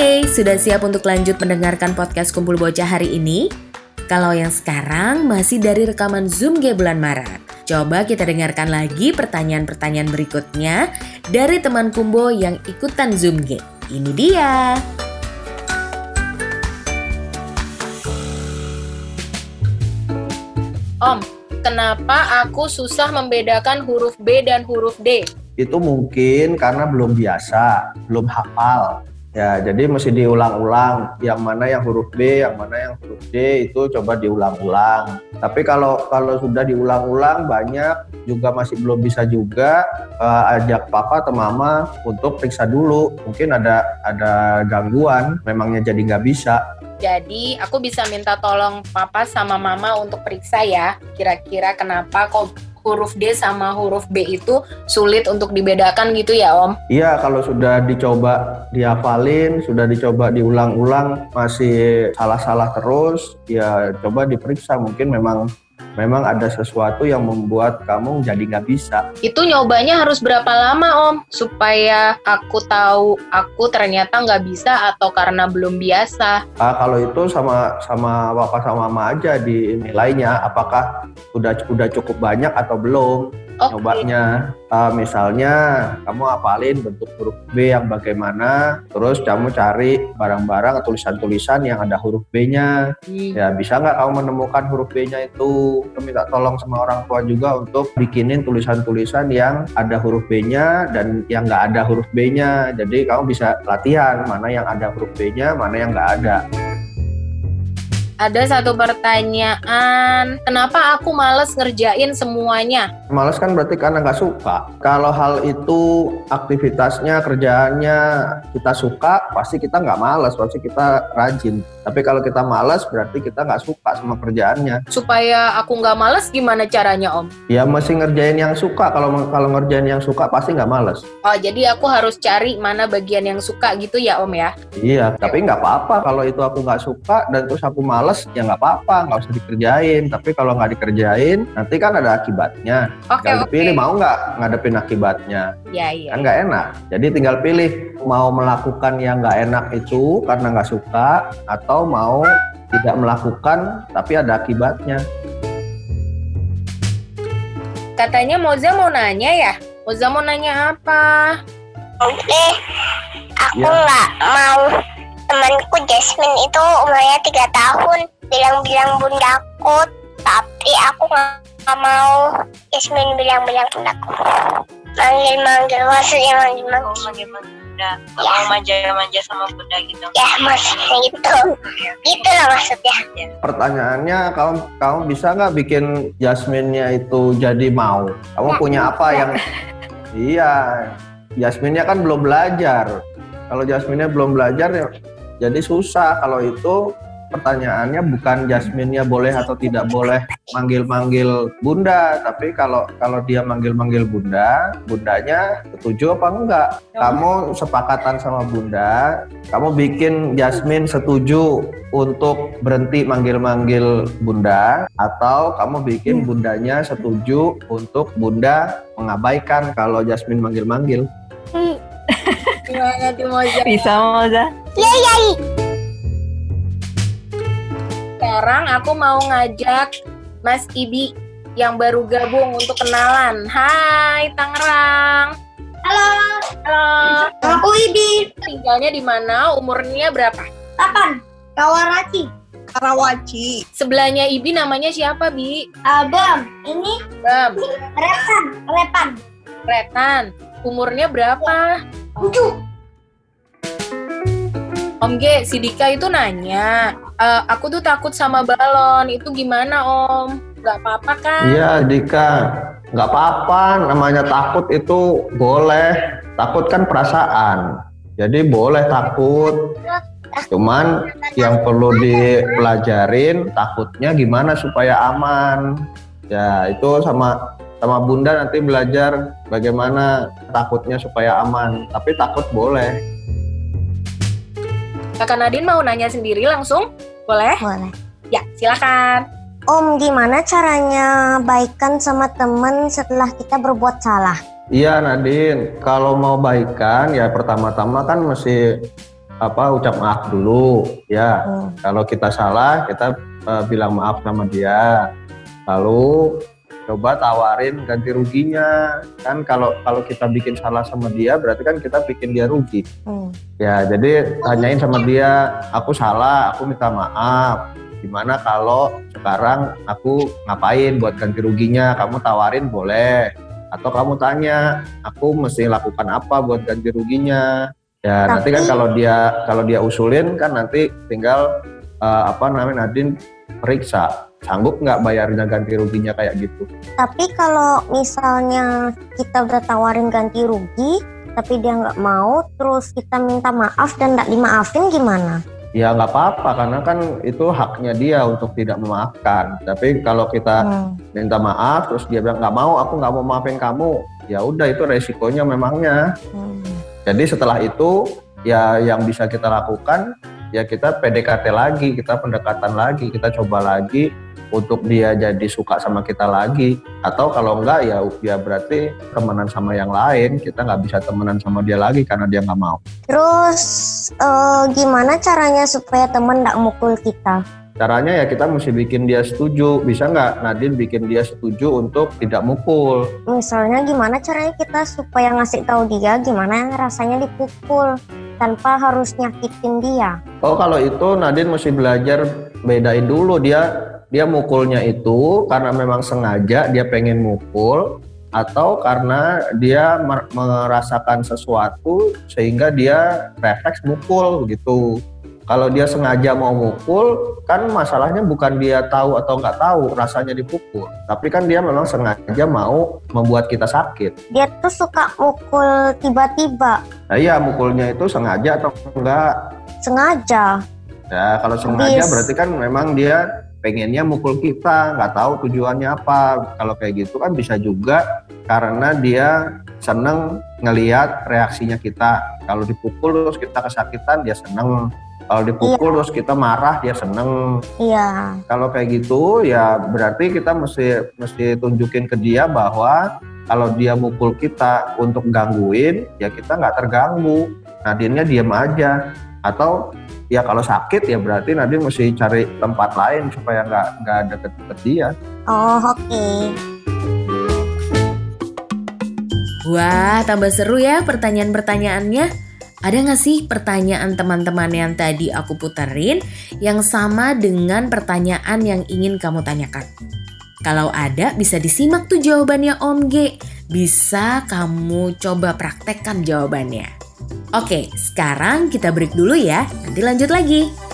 Oke, sudah siap untuk lanjut mendengarkan podcast Kumpul Bocah hari ini? Kalau yang sekarang masih dari rekaman Zoom G bulan Maret. Coba kita dengarkan lagi pertanyaan-pertanyaan berikutnya dari teman Kumbo yang ikutan Zoom G. Ini dia. Om, kenapa aku susah membedakan huruf B dan huruf D? Itu mungkin karena belum biasa, belum hafal. Ya, jadi mesti diulang-ulang. Yang mana yang huruf B, yang mana yang huruf D itu coba diulang-ulang. Tapi kalau kalau sudah diulang-ulang banyak juga masih belum bisa juga uh, ajak papa atau mama untuk periksa dulu. Mungkin ada ada gangguan, memangnya jadi nggak bisa. Jadi aku bisa minta tolong papa sama mama untuk periksa ya. Kira-kira kenapa kok huruf D sama huruf B itu sulit untuk dibedakan gitu ya Om? Iya, kalau sudah dicoba dihafalin, sudah dicoba diulang-ulang masih salah-salah terus, ya coba diperiksa mungkin memang memang ada sesuatu yang membuat kamu jadi nggak bisa. Itu nyobanya harus berapa lama om? Supaya aku tahu aku ternyata nggak bisa atau karena belum biasa? Ah, kalau itu sama sama bapak sama mama aja di nilainya, apakah udah udah cukup banyak atau belum? Okay. nyobanya. Uh, misalnya kamu hafalin bentuk huruf B yang bagaimana terus kamu cari barang-barang tulisan-tulisan yang ada huruf B-nya. Hmm. ya bisa nggak kamu menemukan huruf B-nya itu? Kamu minta tolong sama orang tua juga untuk bikinin tulisan-tulisan yang ada huruf B-nya dan yang nggak ada huruf B-nya. Jadi kamu bisa latihan mana yang ada huruf B-nya mana yang nggak ada ada satu pertanyaan, kenapa aku males ngerjain semuanya? Males kan berarti karena nggak suka. Kalau hal itu aktivitasnya, kerjaannya kita suka, pasti kita nggak males, pasti kita rajin. Tapi kalau kita males, berarti kita nggak suka sama kerjaannya. Supaya aku nggak males, gimana caranya Om? Ya mesti ngerjain yang suka. Kalau kalau ngerjain yang suka, pasti nggak males. Oh, jadi aku harus cari mana bagian yang suka gitu ya Om ya? Iya, tapi nggak apa-apa kalau itu aku nggak suka dan terus aku males males ya nggak apa-apa nggak usah dikerjain. Tapi kalau nggak dikerjain nanti kan ada akibatnya. Okay, tinggal okay. pilih mau nggak ngadepin akibatnya? Ya, iya, kan nggak enak. Jadi tinggal pilih mau melakukan yang nggak enak itu karena nggak suka atau mau tidak melakukan tapi ada akibatnya. Katanya Moza mau nanya ya? Moza mau nanya apa? Oke, aku ya. nggak ya. mau temanku Jasmine itu umurnya tiga tahun. Bilang-bilang bundaku tapi aku nggak mau. Jasmine bilang-bilang bundaku manggil-manggil maksudnya manggil-manggil. Oh, manggil-manggil bunda. Ya. mau manja-manja sama bunda gitu. Ya maksudnya gitu. Gitu lah maksudnya. Ya. pertanyaannya kamu kamu bisa nggak bikin Jasmine-nya itu jadi mau? Kamu ya, punya apa bisa. yang iya. Jasmine-nya kan belum belajar. Kalau Jasmine-nya belum belajar ya jadi susah kalau itu pertanyaannya bukan Jasmine-nya boleh atau tidak boleh manggil-manggil bunda, tapi kalau kalau dia manggil-manggil bunda, bundanya setuju apa enggak? Kamu sepakatan sama bunda, kamu bikin Jasmine setuju untuk berhenti manggil-manggil bunda atau kamu bikin bundanya setuju untuk bunda mengabaikan kalau Jasmine manggil-manggil. Gimana tuh Moza? Bisa Moza? Iya, iya. Sekarang aku mau ngajak Mas Ibi yang baru gabung untuk kenalan. Hai Tangerang. Halo. Halo. Aku Ibi. Tinggalnya di mana? Umurnya berapa? 8. Kawaraci. Karawaci. Sebelahnya Ibi namanya siapa, Bi? Abam. Ini? Bam. Retan. Retan. Retan. Umurnya berapa? Tujuh. Om G, si Dika itu nanya, e, aku tuh takut sama balon, itu gimana Om? Gak apa-apa kan? Iya Dika, gak apa-apa, namanya takut itu boleh. Takut kan perasaan, jadi boleh takut. Cuman yang perlu dipelajarin takutnya gimana supaya aman. Ya itu sama sama bunda nanti belajar bagaimana takutnya supaya aman tapi takut boleh kakak Nadine mau nanya sendiri langsung boleh boleh ya silakan Om, gimana caranya baikan sama temen setelah kita berbuat salah? Iya Nadine, kalau mau baikan ya pertama-tama kan mesti apa ucap maaf dulu ya. Hmm. Kalau kita salah kita uh, bilang maaf sama dia. Lalu coba tawarin ganti ruginya. Kan kalau kalau kita bikin salah sama dia berarti kan kita bikin dia rugi. Hmm. ya jadi tanyain sama dia aku salah aku minta maaf. Gimana kalau sekarang aku ngapain buat ganti ruginya? Kamu tawarin boleh. Atau kamu tanya aku mesti lakukan apa buat ganti ruginya? Ya nanti kan Tapi- kalau dia kalau dia usulin kan nanti tinggal eh, apa namanya Nadine periksa sanggup nggak bayarnya ganti ruginya kayak gitu Tapi kalau misalnya kita udah tawarin ganti rugi, tapi dia nggak mau, terus kita minta maaf dan nggak dimaafin gimana? ya nggak apa-apa karena kan itu haknya dia untuk tidak memaafkan tapi kalau kita Hmm. minta maaf terus dia bilang nggak mau aku nggak mau maafin kamu ya udah itu resikonya memangnya Hmm. jadi setelah itu ya yang bisa kita lakukan ya kita PDKT lagi kita pendekatan lagi kita coba lagi untuk dia jadi suka sama kita lagi. Atau kalau enggak ya ya berarti temenan sama yang lain kita nggak bisa temenan sama dia lagi karena dia nggak mau. Terus eh, gimana caranya supaya temen nggak mukul kita? caranya ya kita mesti bikin dia setuju. Bisa nggak Nadine bikin dia setuju untuk tidak mukul? Misalnya gimana caranya kita supaya ngasih tahu dia gimana rasanya dipukul tanpa harus nyakitin dia? Oh kalau itu Nadine mesti belajar bedain dulu dia dia mukulnya itu karena memang sengaja dia pengen mukul atau karena dia mer- merasakan sesuatu sehingga dia refleks mukul gitu. Kalau dia sengaja mau mukul kan masalahnya bukan dia tahu atau nggak tahu rasanya dipukul, tapi kan dia memang sengaja mau membuat kita sakit. Dia tuh suka mukul tiba-tiba, Nah iya mukulnya itu sengaja atau enggak? sengaja. Ya, kalau sengaja Habis. berarti kan memang dia pengennya mukul kita, nggak tahu tujuannya apa. Kalau kayak gitu kan bisa juga karena dia seneng ngeliat reaksinya kita. Kalau dipukul terus kita kesakitan, dia seneng. Kalau dipukul terus kita marah, dia seneng. Iya. Kalau kayak gitu, ya berarti kita mesti mesti tunjukin ke dia bahwa kalau dia mukul kita untuk gangguin, ya kita nggak terganggu. Nadine-nya diem aja. Atau ya kalau sakit ya berarti Nadine mesti cari tempat lain supaya nggak nggak deket-deket dia. Oh, oke. Wah, tambah seru ya pertanyaan-pertanyaannya. Ada nggak sih pertanyaan teman-teman yang tadi aku puterin yang sama dengan pertanyaan yang ingin kamu tanyakan? Kalau ada, bisa disimak tuh jawabannya Om G. Bisa kamu coba praktekkan jawabannya. Oke, sekarang kita break dulu ya. Nanti lanjut lagi.